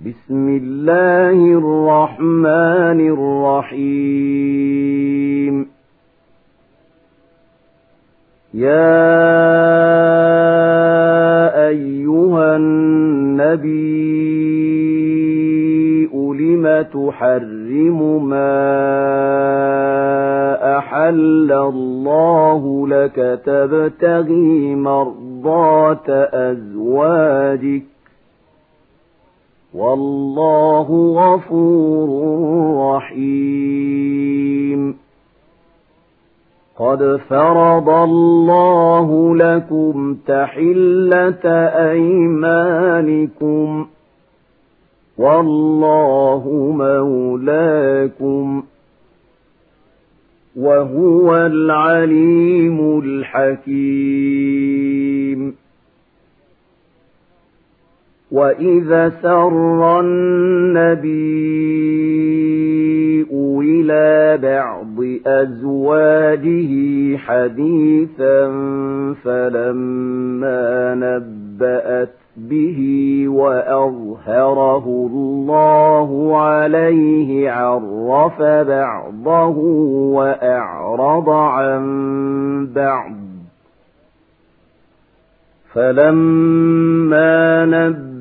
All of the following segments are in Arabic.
بسم الله الرحمن الرحيم. يا أيها النبي لم تحرم ما أحل الله لك تبتغي مرضات أزواجك والله غفور رحيم. قد فرض الله لكم تحلة أيمانكم. والله مولاكم. وهو العليم الحكيم. وإذا سر النبي إلى بعض أزواجه حديثا فلما نبأت به وأظهره الله عليه عرف بعضه وأعرض عن بعض فلما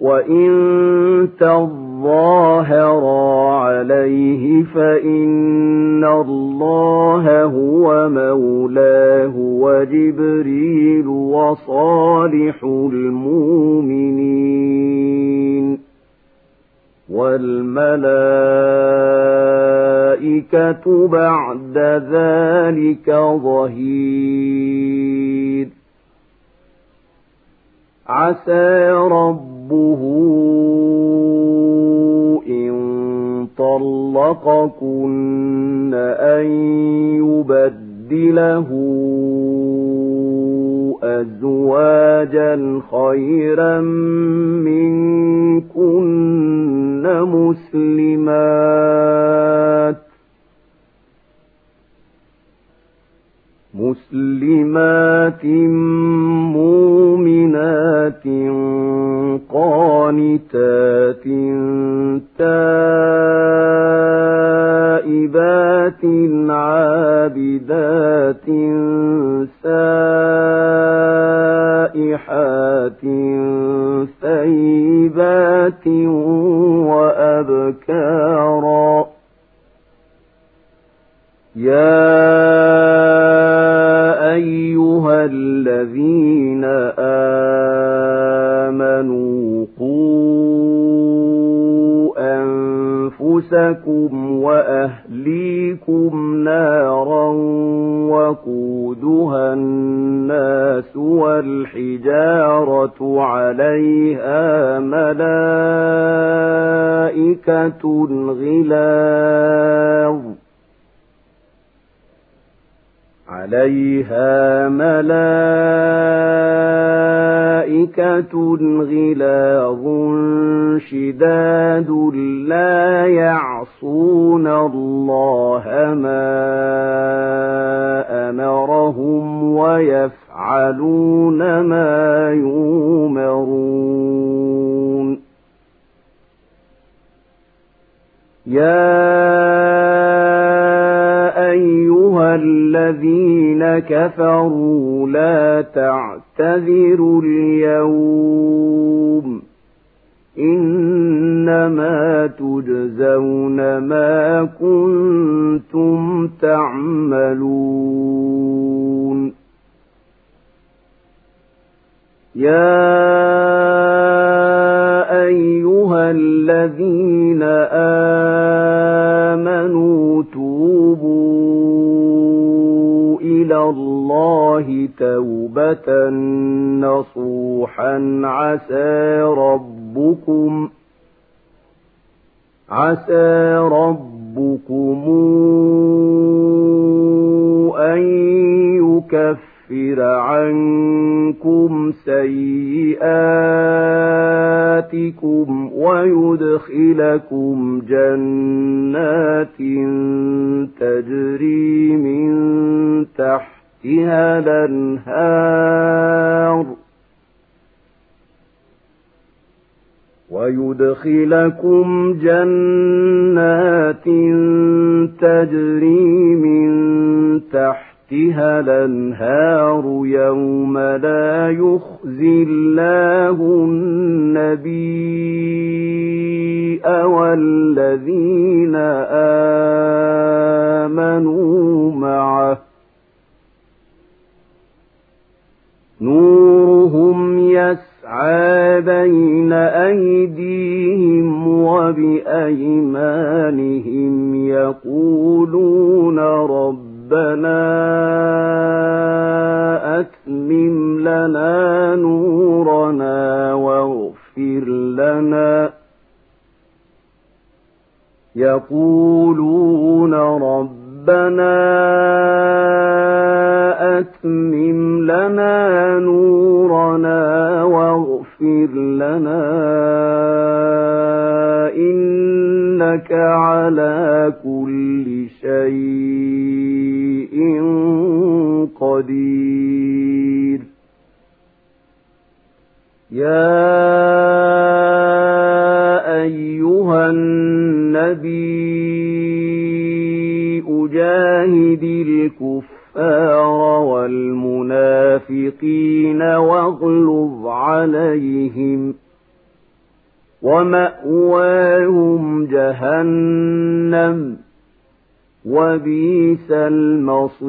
وإن تظاهرا عليه فإن الله هو مولاه وجبريل وصالح المؤمنين والملائكة بعد ذلك ظهير عسى ربه إن طلقكن أن يبدله أزواجا خيرا منكن مسلمات مسلمات قانتات تائبات عابدات سائحات ثيبات وأبكارا أنفسكم وأهليكم نارا وقودها الناس والحجارة عليها ملائكة غلاظ عليها ملائكة غلاظ شداد لا يعصون الله ما أمرهم ويفعلون ما لا تعتذروا اليوم. إنما تجزون ما كنتم تعملون. يا نصوحا عسى ربكم عسى ربكم أن يكفر عنكم سيئاتكم ويدخلكم جنات تجري من تحتها الأنهار. ويدخلكم جنات تجري من تحتها الأنهار يوم لا يخزي الله النبي والذين آمنوا معه. لنا نورنا واغفر لنا. يقولون ربنا أتمم لنا نورنا واغفر لنا. إنك على كل شيء قدير. يا أيها النبي أجاهد الكفار والمنافقين واغلظ عليهم ومأواهم جهنم وبئس المصير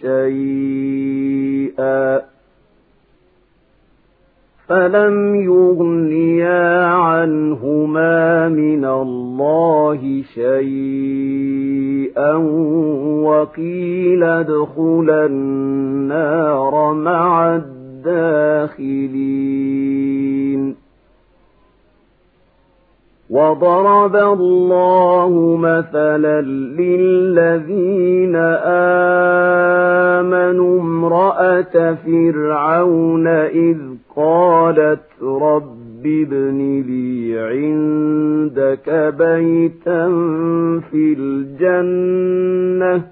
شيئا. فلم يغنيا عنهما من الله شيئا وقيل ادخلا النار مع الداخلين. وضرب الله مثلا للذين آمنوا امرأة فرعون إذ قالت رب ابن لي عندك بيتا في الجنة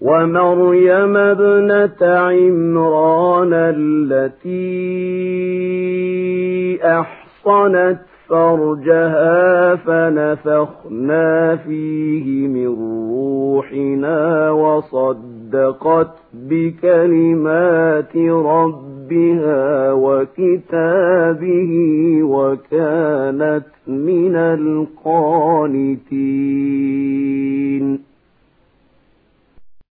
ومريم ابنة عمران التي أحصنت فرجها فنفخنا فيه من روحنا وصدقت بكلمات ربها وكتابه وكانت من القانتين.